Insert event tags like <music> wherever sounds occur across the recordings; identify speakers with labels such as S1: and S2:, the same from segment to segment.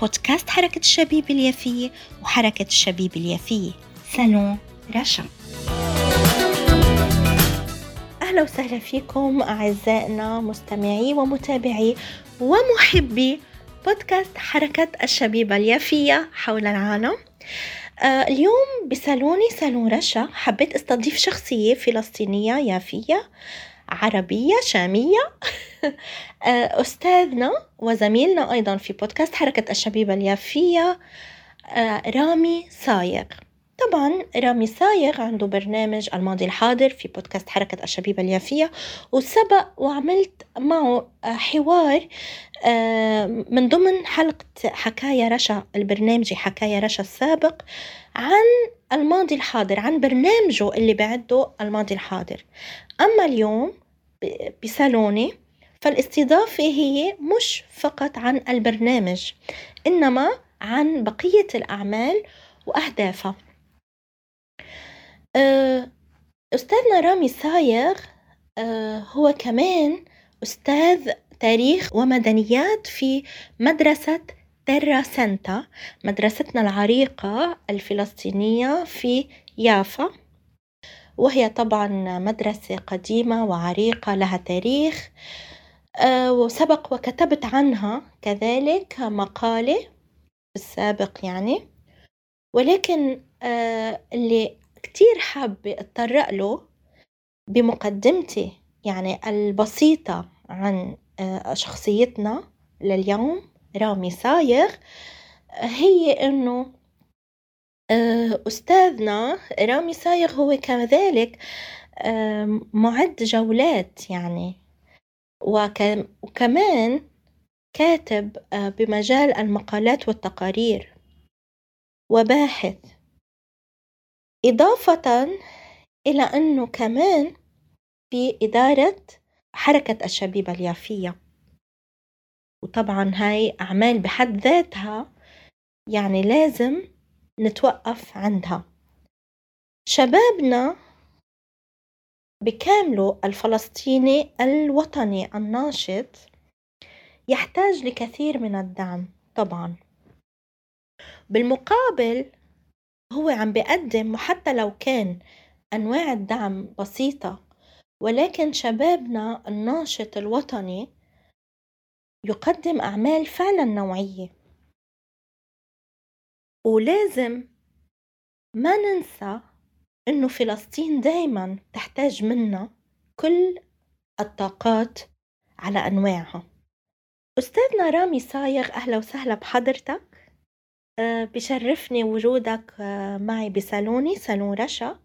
S1: بودكاست حركة الشبيب اليافية وحركة الشبيب اليافية. سالون رشا. أهلا وسهلا فيكم أعزائنا مستمعي ومتابعي ومحبي بودكاست حركة الشبيبة اليافية حول العالم. آه اليوم بصالوني صالون رشا. حبيت أستضيف شخصية فلسطينية يافية عربية شامية. <laughs> أستاذنا وزميلنا أيضا في بودكاست حركة الشبيبة اليافية آه، رامي صايغ طبعا رامي صايغ عنده برنامج الماضي الحاضر في بودكاست حركة الشبيبة اليافية وسبق وعملت معه آه، حوار من ضمن حلقة حكاية رشا البرنامج حكاية رشا السابق عن الماضي الحاضر عن برنامجه اللي بعده الماضي الحاضر. أما اليوم بصالوني فالاستضافة هي مش فقط عن البرنامج إنما عن بقية الأعمال وأهدافها. آه، أستاذنا رامي صايغ آه، هو كمان أستاذ تاريخ ومدنيات في مدرسة تيرا سنتا مدرستنا العريقة الفلسطينية في يافا. وهي طبعا مدرسة قديمة وعريقة لها تاريخ. وسبق وكتبت عنها كذلك مقالة في السابق يعني. ولكن آه، اللي كتير حابة اتطرق له بمقدمتي يعني البسيطة عن آه، شخصيتنا لليوم رامي صايغ هي إنه أستاذنا رامي صايغ هو كذلك معد جولات يعني. وكمان كاتب آه، بمجال المقالات والتقارير. وباحث. إضافة إلى أنه كمان في إدارة حركة الشبيبة اليافية. وطبعا هاي أعمال بحد ذاتها يعني لازم نتوقف عندها. شبابنا بكامله الفلسطيني الوطني الناشط يحتاج لكثير من الدعم طبعا. بالمقابل هو عم بيقدم وحتى لو كان أنواع الدعم بسيطة ولكن شبابنا الناشط الوطني يقدم أعمال فعلا نوعية. ولازم ما ننسى إنه فلسطين دايما تحتاج منا كل الطاقات على أنواعها. أستاذنا رامي صايغ أهلا وسهلا بحضرتك. أه بشرفني وجودك أه معي بصالوني صالون رشا.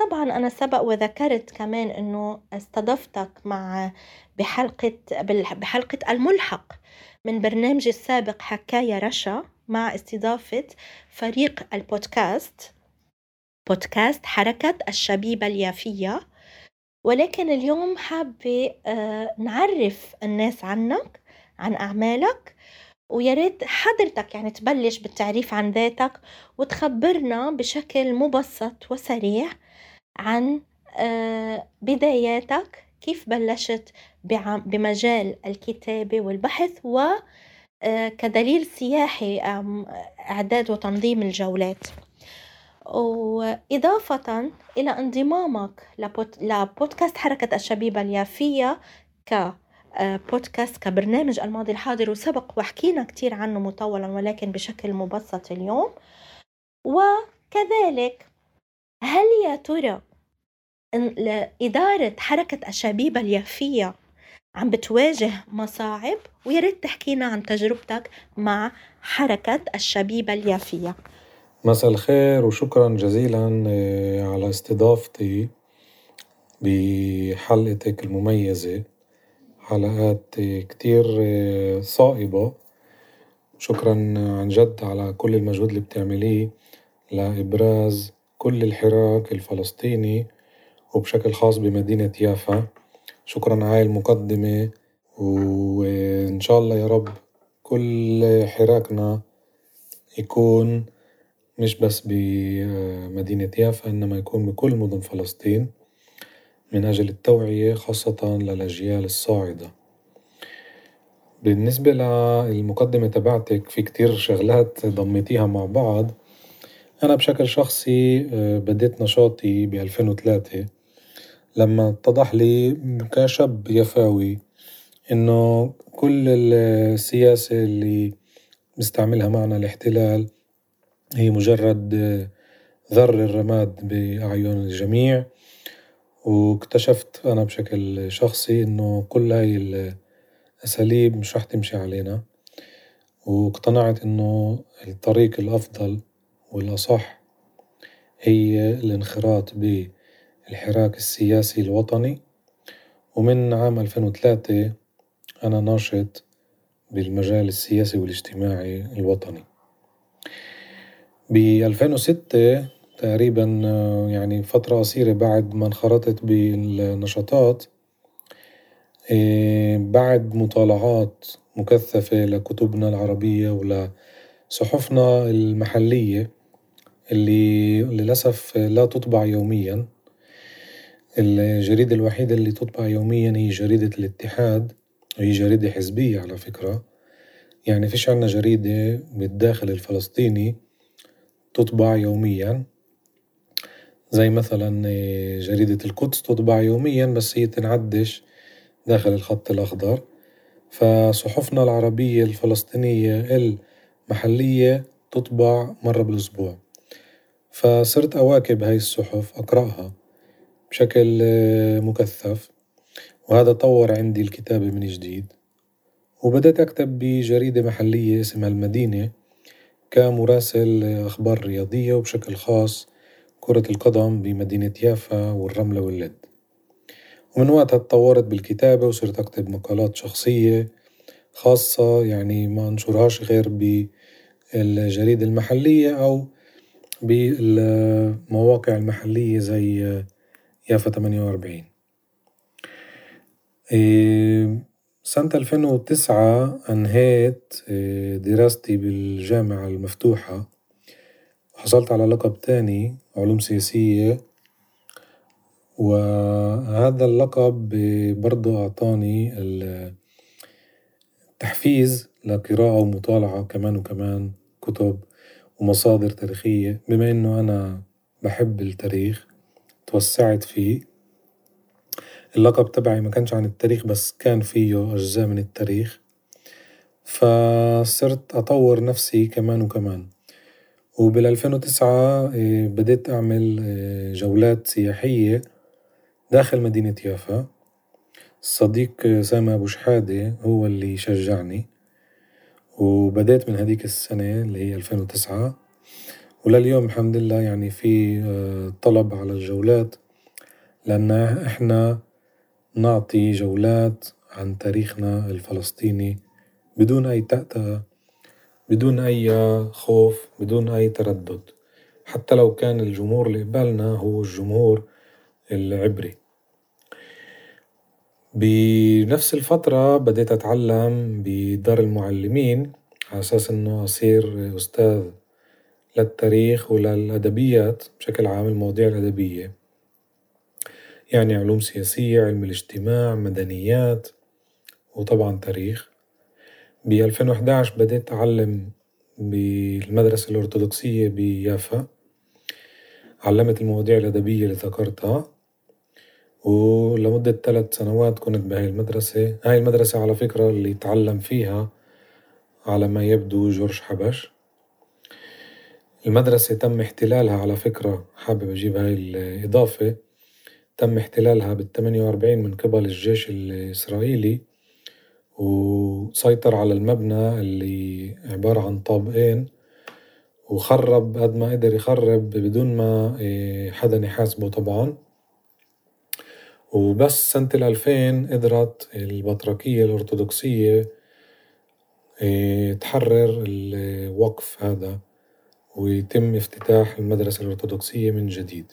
S1: طبعا أنا سبق وذكرت كمان إنه استضفتك مع بحلقة بحلقة الملحق من برنامجي السابق حكاية رشا مع استضافة فريق البودكاست. بودكاست حركة الشبيبة اليافية. ولكن اليوم حابة آه، نعرف الناس عنك عن أعمالك ويا ريت حضرتك يعني تبلش بالتعريف عن ذاتك وتخبرنا بشكل مبسط وسريع عن آه، بداياتك كيف بلشت بمجال الكتابة والبحث و آه، سياحي إعداد وتنظيم الجولات. وإضافة إلى انضمامك لبودكاست حركة الشبيبة اليافية ك بودكاست كبرنامج الماضي الحاضر وسبق وحكينا كتير عنه مطولا ولكن بشكل مبسط اليوم. وكذلك هل يا ترى إدارة حركة الشبيبة اليافية عم بتواجه مصاعب؟ ويا ريت تحكينا عن تجربتك مع حركة الشبيبة اليافية.
S2: مساء الخير وشكرا جزيلا آه، على استضافتي بحلقتك المميزة حلقات كتير آه، صائبة. شكرا عن جد على كل المجهود اللي بتعمليه لإبراز كل الحراك الفلسطيني وبشكل خاص بمدينة يافا. شكرا على المقدمة وإن شاء الله يا رب كل حراكنا يكون مش بس بمدينة يافا إنما يكون بكل مدن فلسطين من أجل التوعية خاصة للأجيال الصاعدة، بالنسبة للمقدمة تبعتك في كتير شغلات ضميتيها مع بعض. أنا بشكل شخصي بديت نشاطي بألفين وتلاتة لما اتضح لي كشاب يفاوي إنه كل السياسة اللي بيستعملها معنا الاحتلال هي مجرد ذر الرماد بأعين الجميع، واكتشفت أنا بشكل شخصي إنه كل هاي الأساليب مش رح تمشي علينا، واقتنعت إنه الطريق الأفضل والأصح هي الانخراط بالحراك السياسي الوطني، ومن عام ألفين وتلاتة أنا ناشط بالمجال السياسي والاجتماعي الوطني، بألفين وستة تقريبا يعني فترة قصيرة بعد ما انخرطت بالنشاطات بعد مطالعات مكثفة لكتبنا العربية ولصحفنا المحلية اللي للأسف لا تطبع يوميا. الجريدة الوحيدة اللي تطبع يوميا هي جريدة الاتحاد وهي جريدة حزبية على فكرة. يعني فيش عنا جريدة بالداخل الفلسطيني تطبع يوميا. زي مثلا جريدة القدس تطبع يوميا بس هي تنعدش داخل الخط الأخضر، فصحفنا العربية الفلسطينية المحلية تطبع مرة بالأسبوع، فصرت أواكب هاي الصحف أقرأها بشكل مكثف. وهذا طور عندي الكتابة من جديد، وبدأت أكتب بجريدة محلية اسمها المدينة. كمراسل أخبار رياضية وبشكل خاص كرة القدم بمدينة يافا والرملة واللد، ومن وقتها اتطورت بالكتابة وصرت أكتب مقالات شخصية خاصة يعني ما أنشرهاش غير بالجريدة المحلية أو بالمواقع المحلية زي يافا تمانية وأربعين، سنة ألفين وتسعة أنهيت دراستي بالجامعة المفتوحة. وحصلت على لقب تاني علوم سياسية. وهذا اللقب برضه أعطاني التحفيز لقراءة ومطالعة كمان وكمان كتب ومصادر تاريخية. بما إنه أنا بحب التاريخ توسعت فيه. اللقب تبعي ما كانش عن التاريخ بس كان فيه أجزاء من التاريخ. فصرت أطور نفسي كمان وكمان. وبالألفين وتسعة بديت أعمل جولات سياحية داخل مدينة يافا. الصديق سامي أبو شحادة هو اللي شجعني. وبديت من هديك السنة اللي هي ألفين وتسعة. ولليوم الحمد لله يعني في طلب على الجولات لأن إحنا نعطي جولات عن تاريخنا الفلسطيني بدون أي تأتأة بدون أي خوف بدون أي تردد. حتى لو كان الجمهور اللي قبالنا هو الجمهور العبري، بنفس الفترة بديت أتعلم بدار المعلمين على أساس إنه أصير أستاذ للتاريخ وللأدبيات بشكل عام المواضيع الأدبية. يعني علوم سياسية علم الاجتماع مدنيات وطبعا تاريخ، بألفين وحداش بديت أعلم بالمدرسة الأرثوذكسية بيافا. علمت المواضيع الأدبية اللي ذكرتها. ولمدة تلت سنوات كنت بهاي المدرسة، هاي المدرسة على فكرة اللي تعلم فيها على ما يبدو جورج حبش، المدرسة تم احتلالها على فكرة حابب أجيب هاي الإضافة. تم احتلالها بالتمانية وأربعين من قبل الجيش الإسرائيلي وسيطر على المبنى اللي عبارة عن طابقين وخرب قد ما قدر يخرب بدون ما حدا يحاسبه طبعا، وبس سنة الألفين قدرت البطركية الأرثوذكسية آه، تحرر الوقف هذا ويتم افتتاح المدرسة الأرثوذكسية من جديد.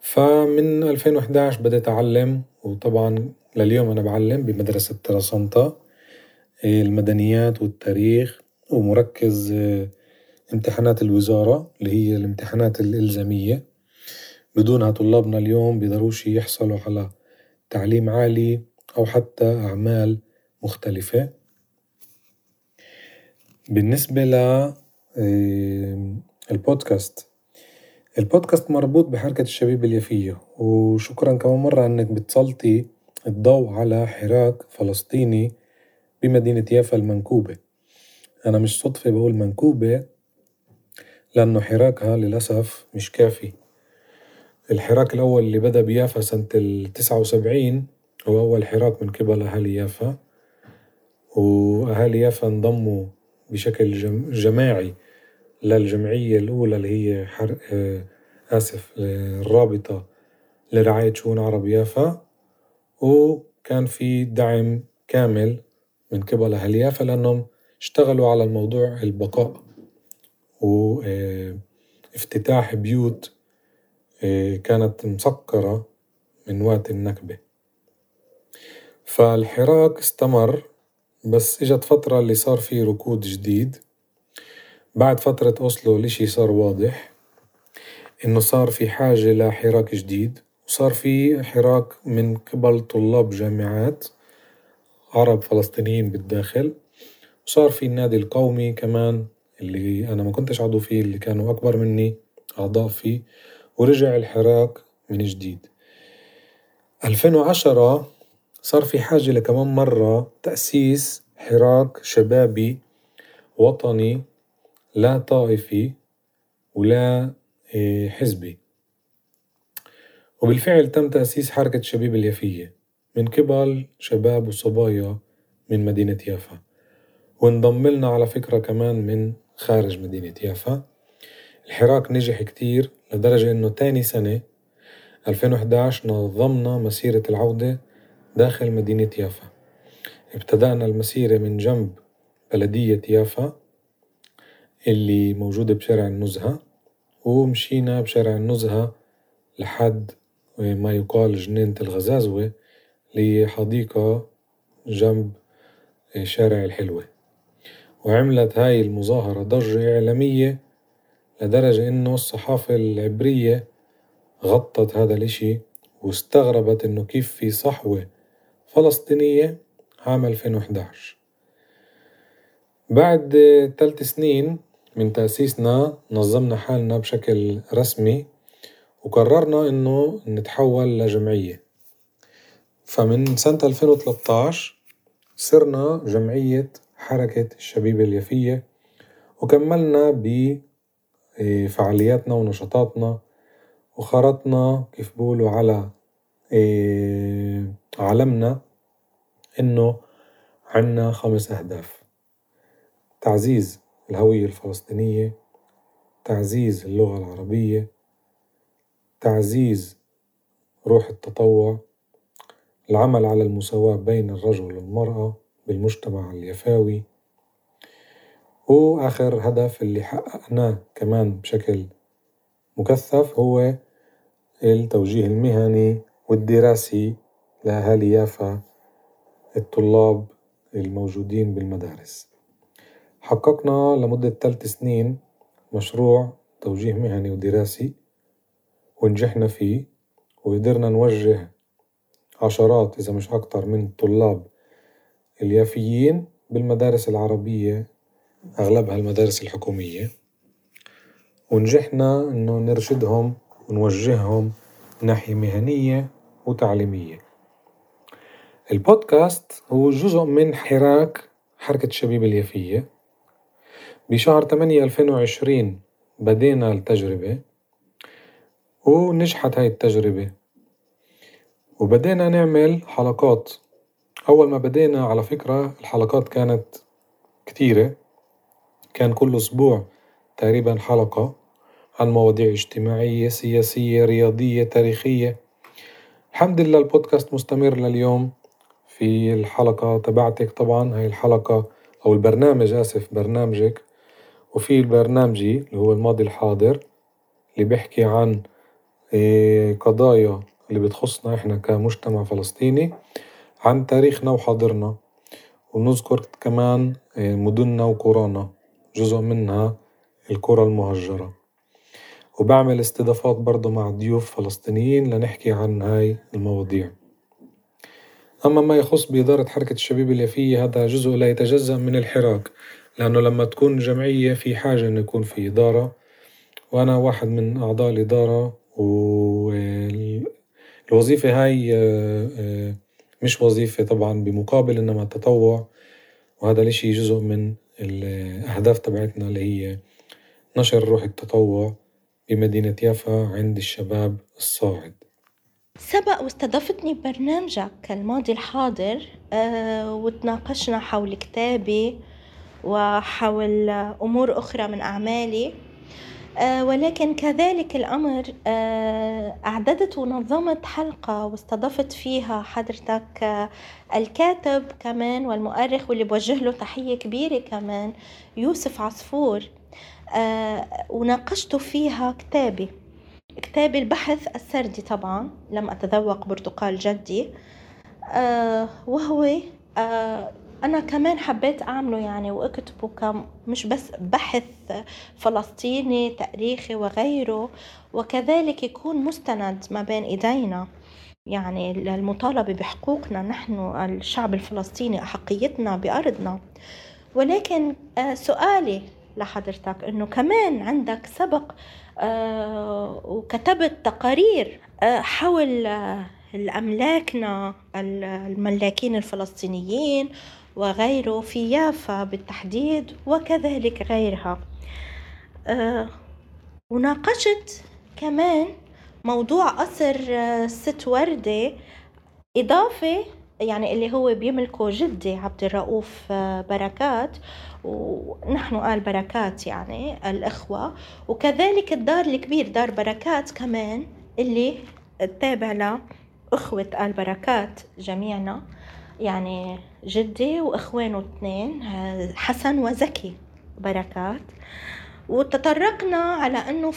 S2: فمن 2011 بدأت أعلم وطبعا لليوم أنا بعلم بمدرسة تراسانتا آه، المدنيات والتاريخ ومركز آه، امتحانات الوزارة اللي هي الامتحانات الإلزامية. بدونها طلابنا اليوم بيقدروش يحصلوا على تعليم عالي أو حتى أعمال مختلفة. بالنسبة ل البودكاست مربوط بحركة الشبيبة اليافية وشكرا كمان مرة أنك بتسلطي الضوء على حراك فلسطيني بمدينة يافا المنكوبة. أنا مش صدفة بقول منكوبة لأنه حراكها للأسف مش كافي. الحراك الأول اللي بدأ بيافا سنة التسعة وسبعين هو أول حراك من قبل أهالي يافا. وأهالي يافا انضموا بشكل جماعي. للجمعية الأولى اللي هي حر... آه، آسف الرابطة لرعاية شؤون عرب يافا وكان في دعم كامل من قبل أهل يافا لأنهم اشتغلوا على الموضوع البقاء وافتتاح بيوت آه، كانت مسكرة من وقت النكبة. فالحراك استمر بس إجت فترة اللي صار في ركود جديد. بعد فترة أوسلو الإشي صار واضح إنه صار في حاجة لحراك جديد وصار في حراك من قبل طلاب جامعات عرب فلسطينيين بالداخل وصار في النادي القومي كمان اللي أنا ما كنتش عضو فيه اللي كانوا أكبر مني أعضاء فيه ورجع الحراك من جديد. ألفين وعشرة صار في حاجة لكمان مرة تأسيس حراك شبابي وطني لا طائفي ولا آه، حزبي. وبالفعل تم تأسيس حركة شبيب اليافية من قبل شباب وصبايا من مدينة يافا. وانضم لنا على فكرة كمان من خارج مدينة يافا. الحراك نجح كتير لدرجة إنه تاني سنة 2011 نظمنا مسيرة العودة داخل مدينة يافا. ابتدأنا المسيرة من جنب بلدية يافا اللي موجودة بشارع النزهة ومشينا بشارع النزهة لحد ما يقال جنينة الغزازوة اللي حديقة جنب شارع الحلوة. وعملت هاي المظاهرة ضجة إعلامية لدرجة إنه الصحافة العبرية غطت هذا الإشي واستغربت إنه كيف في صحوة فلسطينية عام 2011 بعد ثلاث سنين من تأسيسنا نظمنا حالنا بشكل رسمي وقررنا إنه نتحول لجمعية. فمن سنة 2013 صرنا جمعية حركة الشبيبة اليافية وكملنا بفعالياتنا ونشاطاتنا وخرطنا كيف بقولوا على إيه، علمنا إنه عنا خمس أهداف. تعزيز. الهوية الفلسطينية تعزيز اللغة العربية تعزيز روح التطوع العمل على المساواة بين الرجل والمرأة بالمجتمع اليفاوي وآخر هدف اللي حققناه كمان بشكل مكثف هو التوجيه المهني والدراسي لأهالي يافا الطلاب الموجودين بالمدارس. حققنا لمدة ثلاث سنين مشروع توجيه مهني ودراسي ونجحنا فيه وقدرنا نوجه عشرات إذا مش أكتر من الطلاب اليافيين بالمدارس العربية أغلبها المدارس الحكومية. ونجحنا إنه نرشدهم ونوجههم ناحية مهنية وتعليمية. البودكاست هو جزء من حراك حركة الشبيبة اليافية. بشهر تمانية ألفين وعشرين بدينا التجربة ونجحت هاي التجربة. وبدينا نعمل حلقات. أول ما بدينا على فكرة الحلقات كانت كتيرة. كان كل أسبوع تقريبا حلقة عن مواضيع اجتماعية سياسية رياضية تاريخية. الحمد لله البودكاست مستمر لليوم. في الحلقة تبعتك طبعا هاي الحلقة أو البرنامج آسف برنامجك. وفي البرنامجي اللي هو الماضي الحاضر اللي بيحكي عن قضايا اللي بتخصنا إحنا كمجتمع فلسطيني عن تاريخنا وحاضرنا. ونذكر كمان مدننا وقرانا جزء منها القرى المهجرة. وبعمل استضافات برضه مع ضيوف فلسطينيين لنحكي عن هاي المواضيع. أما ما يخص بإدارة حركة الشبيبة اليافية هذا جزء لا يتجزأ من الحراك. لأنه لما تكون جمعية في حاجة إنه يكون في إدارة وأنا واحد من أعضاء الإدارة والوظيفة هاي مش وظيفة طبعا بمقابل إنما تطوع وهذا الإشي جزء من الأهداف تبعتنا اللي هي نشر روح التطوع بمدينة يافا عند الشباب الصاعد.
S1: سبق واستضفتني ببرنامجك الماضي الحاضر أه وتناقشنا حول كتابي وحول أمور أخرى من أعمالي. أه ولكن كذلك الأمر أه أعددت ونظمت حلقة واستضفت فيها حضرتك أه الكاتب كمان والمؤرخ واللي بوجه له تحية كبيرة كمان يوسف عصفور. وناقشت فيها كتابي كتابي البحث السردي طبعا لم أتذوق برتقال جدي. وهو أنا كمان حبيت أعمله يعني وأكتبه كم مش بس بحث فلسطيني تاريخي وغيره وكذلك يكون مستند ما بين إيدينا. يعني المطالبة بحقوقنا نحن الشعب الفلسطيني أحقيتنا بأرضنا. ولكن سؤالي لحضرتك إنه كمان عندك سبق وكتبت تقارير حول الأملاكنا الملاكين الفلسطينيين وغيره في يافا بالتحديد وكذلك غيرها. وناقشت كمان موضوع قصر ست وردة إضافة يعني اللي هو بيملكه جدي عبد الرؤوف بركات ونحن آل بركات يعني الإخوة. وكذلك الدار الكبير دار بركات كمان اللي تابع لأخوة آل بركات جميعنا. يعني جدي وإخوانه اثنين حسن وزكي بركات. وتطرقنا على أنه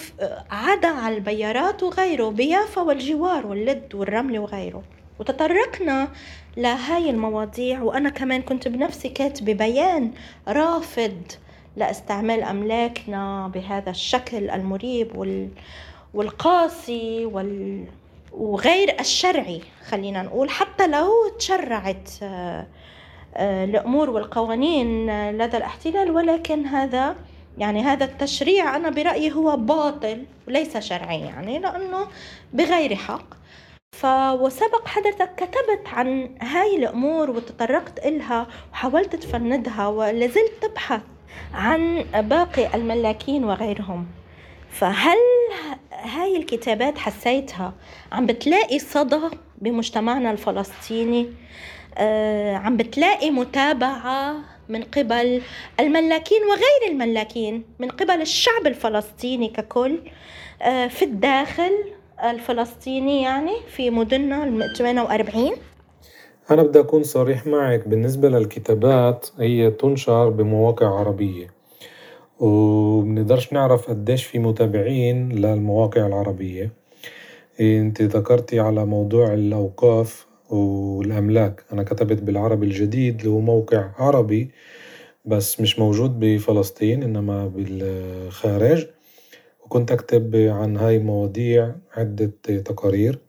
S1: عدا على البيارات وغيره بيافا والجوار واللد والرمل وغيره. وتطرقنا لهاي المواضيع وأنا كمان كنت بنفسي كاتبة بيان رافض لإستعمال أملاكنا بهذا الشكل المريب وال... والقاسي وال... وغير الشرعي خلينا نقول حتى لو تشرعت الأمور والقوانين لدى الاحتلال ولكن هذا يعني هذا التشريع أنا برأيي هو باطل وليس شرعي يعني لأنه بغير حق. وسبق حضرتك كتبت عن هاي الأمور وتطرقت إلها وحاولت تفندها ولازلت تبحث عن باقي الملاكين وغيرهم. فهل هاي الكتابات حسيتها عم بتلاقي صدى بمجتمعنا الفلسطيني؟ آه عم بتلاقي متابعة من قبل الملاكين وغير الملاكين من قبل الشعب الفلسطيني ككل آه في الداخل الفلسطيني يعني في مدننا ال 48
S2: أنا بدي أكون صريح معك بالنسبة للكتابات هي تنشر بمواقع عربية. وبنقدرش نعرف قديش في متابعين للمواقع العربية. انت ذكرتي على موضوع الأوقاف والأملاك. أنا كتبت بالعربي الجديد اللي هو موقع عربي بس مش موجود بفلسطين إنما بالخارج. وكنت أكتب عن هاي المواضيع عدة تقارير.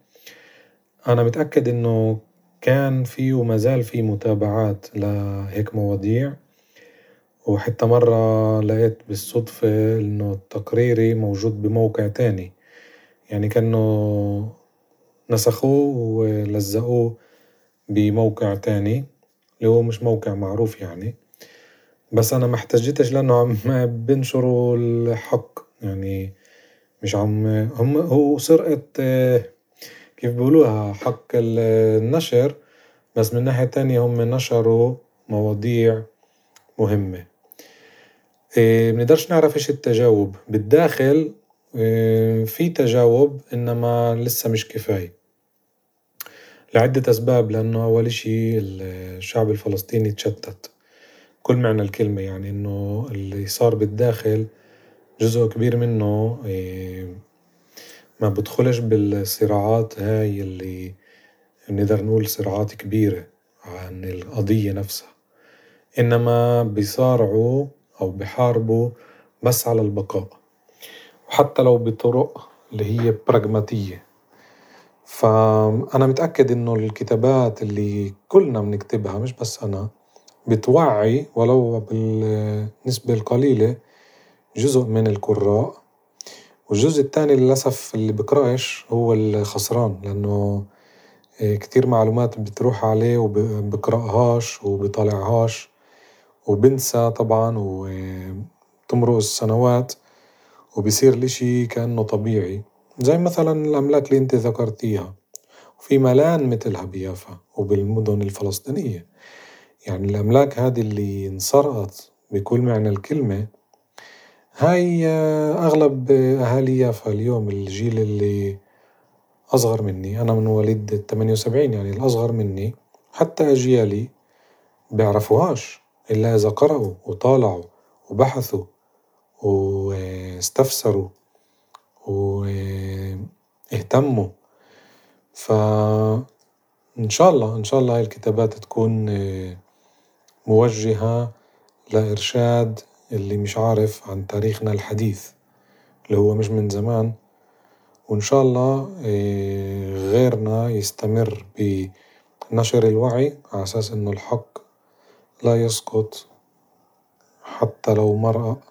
S2: أنا متأكد إنه كان في وما زال في متابعات لهيك مواضيع. وحتى مرة لقيت بالصدفة إنه تقريري موجود بموقع تاني. يعني كأنه نسخوه ولزقوه بموقع تاني اللي هو مش موقع معروف يعني. بس أنا ما احتجتش لأنه عم <laughs> بنشروا الحق. يعني مش عم هم هو سرقة كيف بيقولوها حق النشر. بس من ناحية تانية هم نشروا مواضيع مهمة. بنقدرش نعرف إيش التجاوب. بالداخل في تجاوب إنما لسه مش كفاية. لعدة أسباب لأنه أول إشي الشعب الفلسطيني تشتت. كل معنى الكلمة يعني إنه اللي صار بالداخل جزء كبير منه ما بدخلش بالصراعات هاي اللي نقدر نقول صراعات كبيرة عن القضية نفسها. إنما بيصارعوا أو بيحاربوا بس على البقاء. وحتى لو بطرق اللي هي براجماتية فأنا متأكد إنه الكتابات اللي كلنا بنكتبها مش بس أنا بتوعي ولو بالنسبة القليلة جزء من القراء. والجزء التاني للأسف اللي بقرأش هو الخسران لأنه كتير معلومات بتروح عليه وبقرأهاش وبطالعهاش. وبنسى طبعا وتمرق السنوات وبصير الإشي كأنه طبيعي زي مثلا الأملاك اللي إنت ذكرتيها وفي ملان متلها بيافا وبالمدن الفلسطينية. يعني الأملاك هادي اللي انسرقت بكل معنى الكلمة هاي أغلب أهالي يافا اليوم الجيل اللي أصغر مني أنا من مواليد التمانية وسبعين يعني الأصغر مني حتى أجيالي بيعرفوهاش. إلا إذا قرأوا وطالعوا وبحثوا واستفسروا واهتموا. فإن شاء الله إن شاء الله هاي الكتابات تكون موجهة لإرشاد اللي مش عارف عن تاريخنا الحديث اللي هو مش من زمان. وإن شاء الله غيرنا يستمر بنشر الوعي على أساس إنه الحق لا يسقط حتى لو مر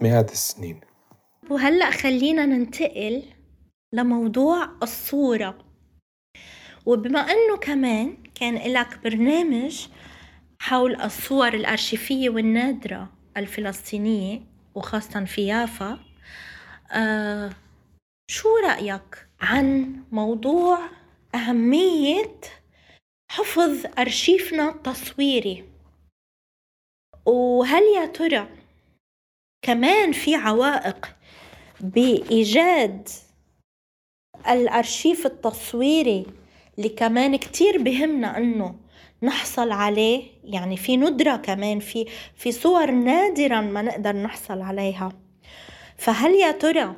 S2: مئات السنين.
S1: وهلأ خلينا ننتقل لموضوع الصورة. وبما أنه كمان كان لك برنامج حول الصور الأرشيفية والنادرة الفلسطينية وخاصة في يافا آه شو رأيك عن موضوع أهمية حفظ أرشيفنا التصويري؟ وهل يا ترى كمان في عوائق بإيجاد الأرشيف التصويري اللي كمان كتير بهمنا إنه نحصل عليه؟ يعني في ندرة كمان في في صور نادرا ما نقدر نحصل عليها. فهل يا ترى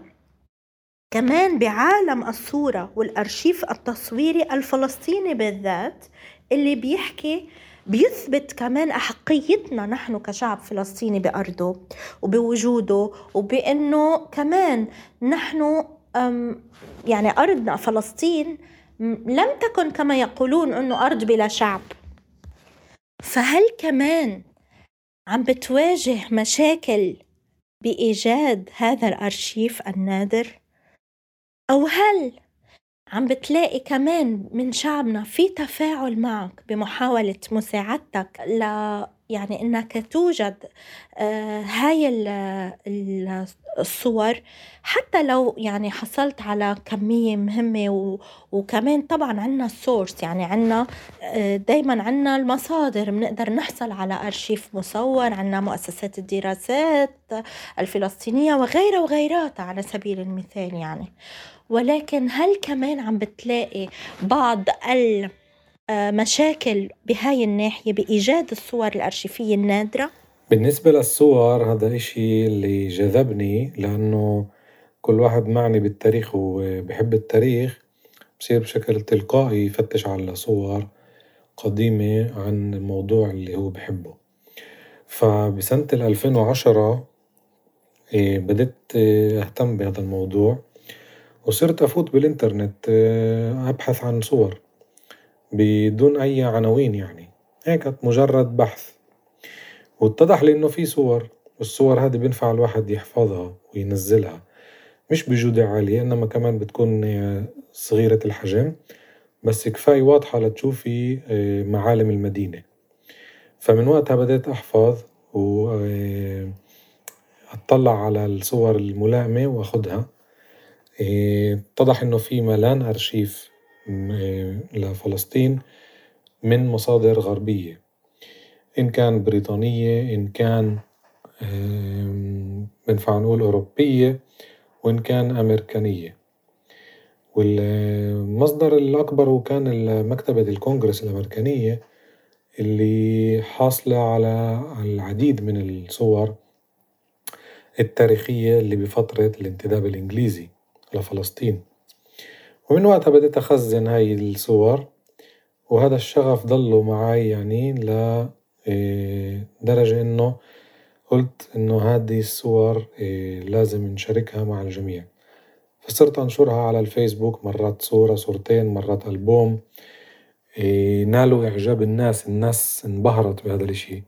S1: كمان بعالم الصورة والأرشيف التصويري الفلسطيني بالذات اللي بيحكي بيثبت كمان أحقيتنا نحن كشعب فلسطيني بأرضه وبوجوده وبأنه كمان نحن يعني أرضنا فلسطين لم تكن كما يقولون أنه أرض بلا شعب فهل كمان عم بتواجه مشاكل بإيجاد هذا الأرشيف النادر؟ أو هل عم بتلاقي كمان من شعبنا في تفاعل معك بمحاولة مساعدتك ل يعني إنك توجد آه هاي الصور حتى لو يعني حصلت على كمية مهمة و... وكمان طبعا عنا السورس يعني عنا آه دايما عنا المصادر بنقدر نحصل على أرشيف مصور عنا مؤسسات الدراسات الفلسطينية وغيرها وغيراتها على سبيل المثال يعني ولكن هل كمان عم بتلاقي بعض المشاكل بهاي الناحية بإيجاد الصور الأرشيفية النادرة؟
S2: بالنسبة للصور هذا إشي اللي جذبني لأنه كل واحد معني بالتاريخ وبحب التاريخ. بصير بشكل تلقائي يفتش على صور قديمة عن الموضوع اللي هو بحبه. فبسنة الألفين وعشرة إيه، بدأت أهتم بهذا الموضوع وصرت أفوت بالإنترنت آه، أبحث عن صور بدون أي عناوين يعني. هيك مجرد بحث. واتضح لي إنه في صور والصور هذه بينفع الواحد يحفظها وينزلها. مش بجودة عالية إنما كمان بتكون آه، صغيرة الحجم. بس كفاية واضحة لتشوفي آه، معالم المدينة. فمن وقتها بدأت أحفظ و أطلع على الصور الملائمة وأخدها اتضح إنه في ملان أرشيف لفلسطين من مصادر غربية. إن كان بريطانية إن كان بنفع نقول أوروبية وإن كان أمريكانية. والمصدر الأكبر هو كان مكتبة الكونجرس الأمريكانية اللي حاصلة على العديد من الصور التاريخية اللي بفترة الانتداب الإنجليزي لفلسطين، ومن وقتها بديت أخزن هاي الصور وهذا الشغف ضله معاي يعني لدرجة إنه قلت إنه هذي الصور لازم نشاركها مع الجميع، فصرت أنشرها على الفيسبوك مرات صورة صورتين مرات ألبوم. نالوا إعجاب الناس الناس انبهرت بهذا الإشي،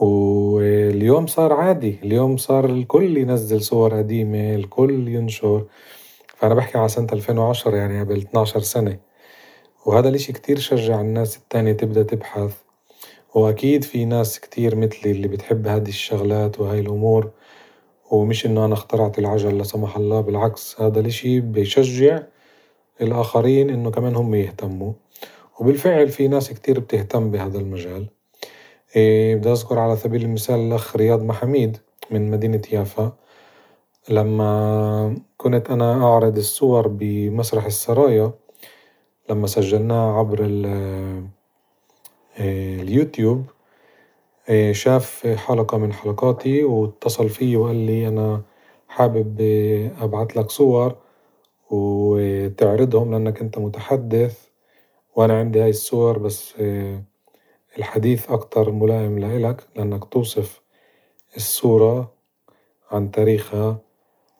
S2: واليوم صار عادي اليوم صار الكل ينزل صور قديمة الكل ينشر، فأنا بحكي على سنة ألفين وعشرة يعني قبل اثناشر سنة، وهذا الإشي كتير شجع الناس التانية تبدأ تبحث، وأكيد في ناس كتير مثلي اللي بتحب هذي الشغلات وهاي الأمور ومش إنه أنا اخترعت العجلة لا سمح الله بالعكس هذا الإشي بيشجع الآخرين إنه كمان هم يهتموا، وبالفعل في ناس كتير بتهتم بهذا المجال، بدي أذكر على سبيل المثال الأخ رياض محاميد من مدينة يافا. لما كنت أنا أعرض الصور بمسرح السرايا لما سجلناها عبر اليوتيوب شاف حلقة من حلقاتي واتصل فيي وقال لي أنا حابب أبعتلك صور وتعرضهم لأنك إنت متحدث وأنا عندي هاي الصور بس الحديث أكتر ملائم لإلك لأنك توصف الصورة عن تاريخها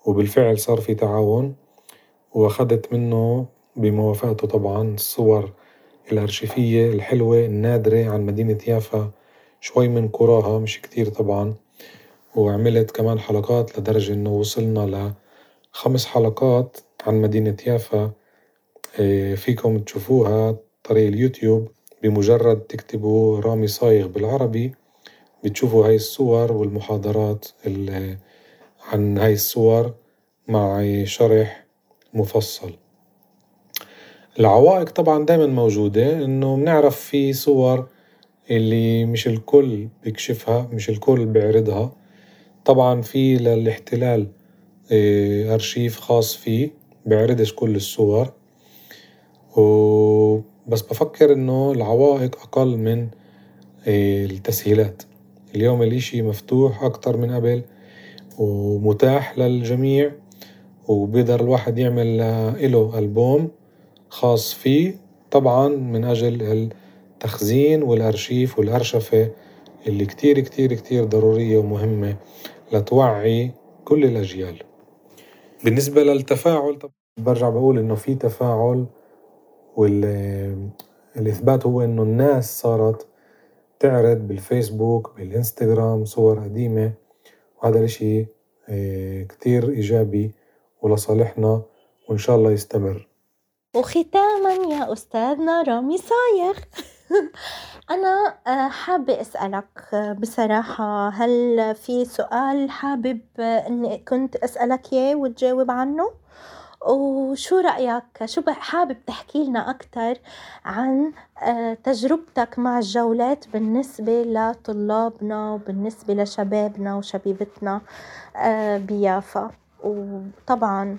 S2: وبالفعل صار في تعاون وأخدت منه بموافقته طبعا الصور الأرشيفية الحلوة النادرة عن مدينة يافا شوي من قراها مش كتير طبعا. وعملت كمان حلقات لدرجة إنه وصلنا لخمس حلقات عن مدينة يافا. فيكم تشوفوها طريق اليوتيوب. بمجرد تكتبوا رامي صايغ بالعربي بتشوفوا هاي الصور والمحاضرات عن هاي الصور مع شرح مفصل، العوائق طبعا دايما موجودة إنه بنعرف في صور اللي مش الكل بيكشفها مش الكل بيعرضها، طبعا في للإحتلال أرشيف خاص فيه بيعرضش كل الصور. بس بفكر إنه العوائق أقل من التسهيلات، اليوم الإشي مفتوح أكتر من قبل ومتاح للجميع وبيقدر الواحد يعمل إله ألبوم. خاص فيه طبعا من أجل التخزين والأرشيف والأرشفة اللي كتير كتير كتير ضرورية ومهمة لتوعي كل الأجيال، بالنسبة للتفاعل برجع بقول إنه في تفاعل والإثبات هو إنه الناس صارت تعرض بالفيسبوك بالإنستجرام صور قديمة وهذا الإشي كتير إيجابي ولصالحنا وإن شاء الله يستمر.
S1: وختاما يا أستاذنا رامي صايغ <laughs> أنا حابة أسألك بصراحة هل في سؤال حابب إني كنت أسألك إياه وتجاوب عنه؟ وشو رأيك شو حابب تحكي لنا أكتر عن تجربتك مع الجولات بالنسبة لطلابنا وبالنسبة لشبابنا وشبيبتنا بيافا، وطبعا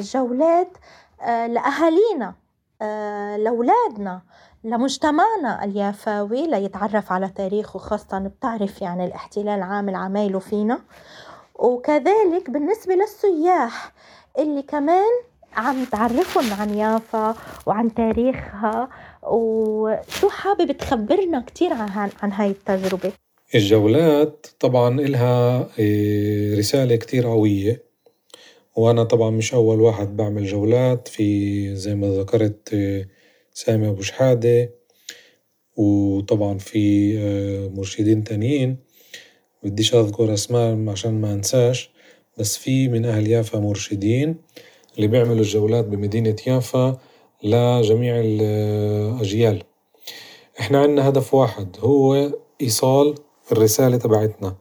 S1: جولات لأهالينا لولادنا لمجتمعنا اليافاوي ليتعرف على تاريخه خاصةً بتعرف يعني الإحتلال عامل عمايله فينا، وكذلك بالنسبة للسياح اللي كمان عم تعرفن عن يافا وعن تاريخها وشو حابب تخبرنا كتير عن عن هاي التجربة؟
S2: الجولات طبعا إلها رسالة كتير قوية، وأنا طبعا مش أول واحد بعمل جولات في زي ما ذكرت سامي أبو شحادة وطبعا في مرشدين تانيين. بديش أذكر أسماء عشان ما أنساش بس في من أهل يافا مرشدين اللي بيعملوا الجولات بمدينة يافا لجميع الأجيال، إحنا عنا هدف واحد هو إيصال الرسالة تبعتنا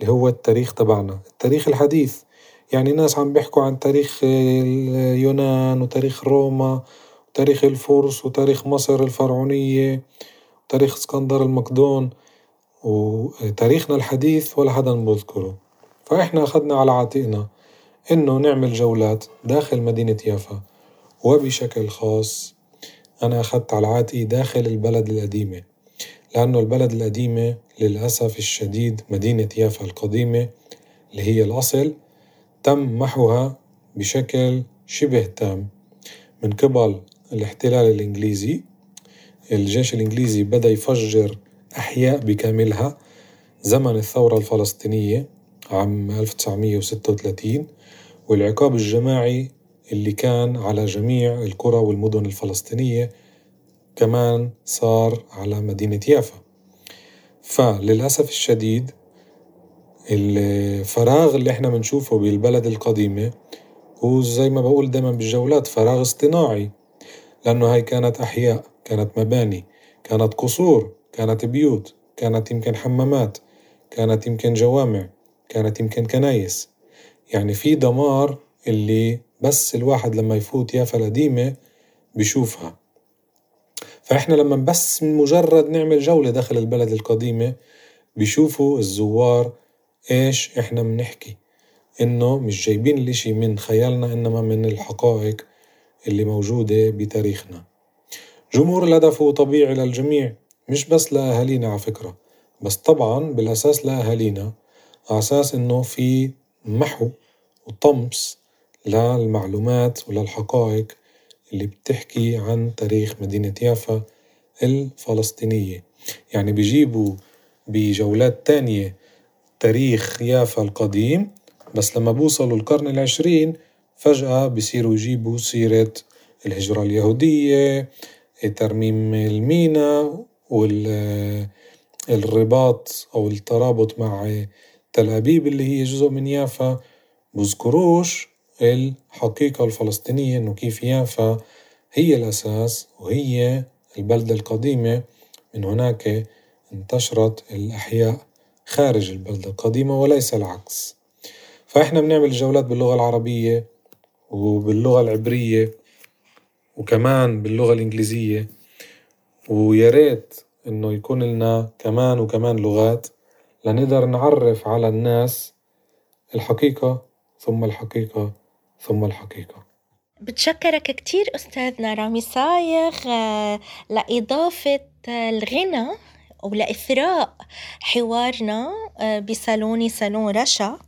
S2: اللي هو التاريخ تبعنا التاريخ الحديث. يعني ناس عم بيحكوا عن تاريخ اليونان وتاريخ روما وتاريخ الفرس وتاريخ مصر الفرعونية وتاريخ اسكندر المقدون وتاريخنا الحديث ولا حدا بيذكره، فإحنا أخدنا على عاتقنا إنه نعمل جولات داخل مدينة يافا وبشكل خاص أنا أخذت على عاتقي داخل البلد القديمة لأنه البلد القديمة للأسف الشديد مدينة يافا القديمة اللي هي الأصل تم محوها بشكل شبه تام. من قبل الاحتلال الإنجليزي الجيش الإنجليزي بدأ يفجر أحياء بكاملها. زمن الثورة الفلسطينية عام 1936 والعقاب الجماعي اللي كان على جميع القرى والمدن الفلسطينية كمان صار على مدينة يافا. فللأسف الشديد الفراغ اللي إحنا بنشوفه بالبلد القديمة هو زي ما بقول دايما بالجولات فراغ اصطناعي لأنه هاي كانت أحياء كانت مباني كانت قصور كانت بيوت كانت يمكن حمامات كانت يمكن جوامع كانت يمكن كنايس. يعني في دمار اللي بس الواحد لما يفوت يافا القديمة بيشوفها. فإحنا لما بس مجرد نعمل جولة داخل البلد القديمة بيشوفوا الزوار إيش إحنا بنحكي؟ إنه مش جايبين الإشي من خيالنا إنما من الحقائق اللي موجودة بتاريخنا. جمهور الهدف هو طبيعي للجميع مش بس لأهالينا على فكرة بس طبعا بالأساس لأهالينا على أساس إنه في محو وطمس للمعلومات وللحقائق اللي بتحكي عن تاريخ مدينة يافا الفلسطينية. يعني بيجيبوا بجولات تانية تاريخ يافا القديم بس لما بوصلوا القرن العشرين فجأة بصيروا يجيبوا سيرة الهجرة اليهودية ترميم المينا والرباط أو الترابط مع تل أبيب اللي هي جزء من يافا. بذكروش الحقيقة الفلسطينية إنه كيف يافا هي الأساس وهي البلدة القديمة. من هناك انتشرت الأحياء. خارج البلدة القديمة وليس العكس. فإحنا بنعمل جولات باللغة العربية وباللغة العبرية وكمان باللغة الإنجليزية. ويا ريت إنه يكون لنا كمان وكمان لغات لنقدر نعرف على الناس الحقيقة ثم الحقيقة ثم الحقيقة.
S1: بتشكرك كتير أستاذنا رامي صايغ آه، لإضافة الغنى. ولإثراء حوارنا آه، بصالوني صالون رشا.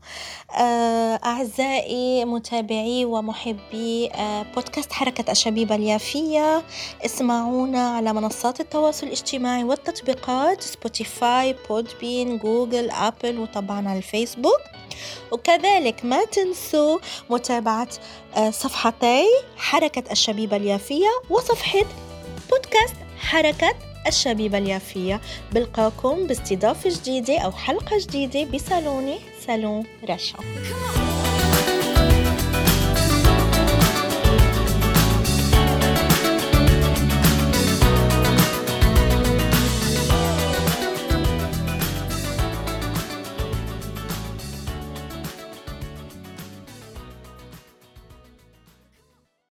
S1: آه، أعزائي متابعي ومحبي آه، بودكاست حركة الشبيبة اليافية. اسمعونا على منصات التواصل الاجتماعي والتطبيقات Spotify Podbean Google Apple وطبعا على الفيسبوك. وكذلك ما تنسوا متابعة صفحتي حركة الشبيبة اليافية وصفحة بودكاست حركة الشبيبة اليافية. بلقاكم باستضافة جديدة أو حلقة جديدة بصالوني. صالون رشا.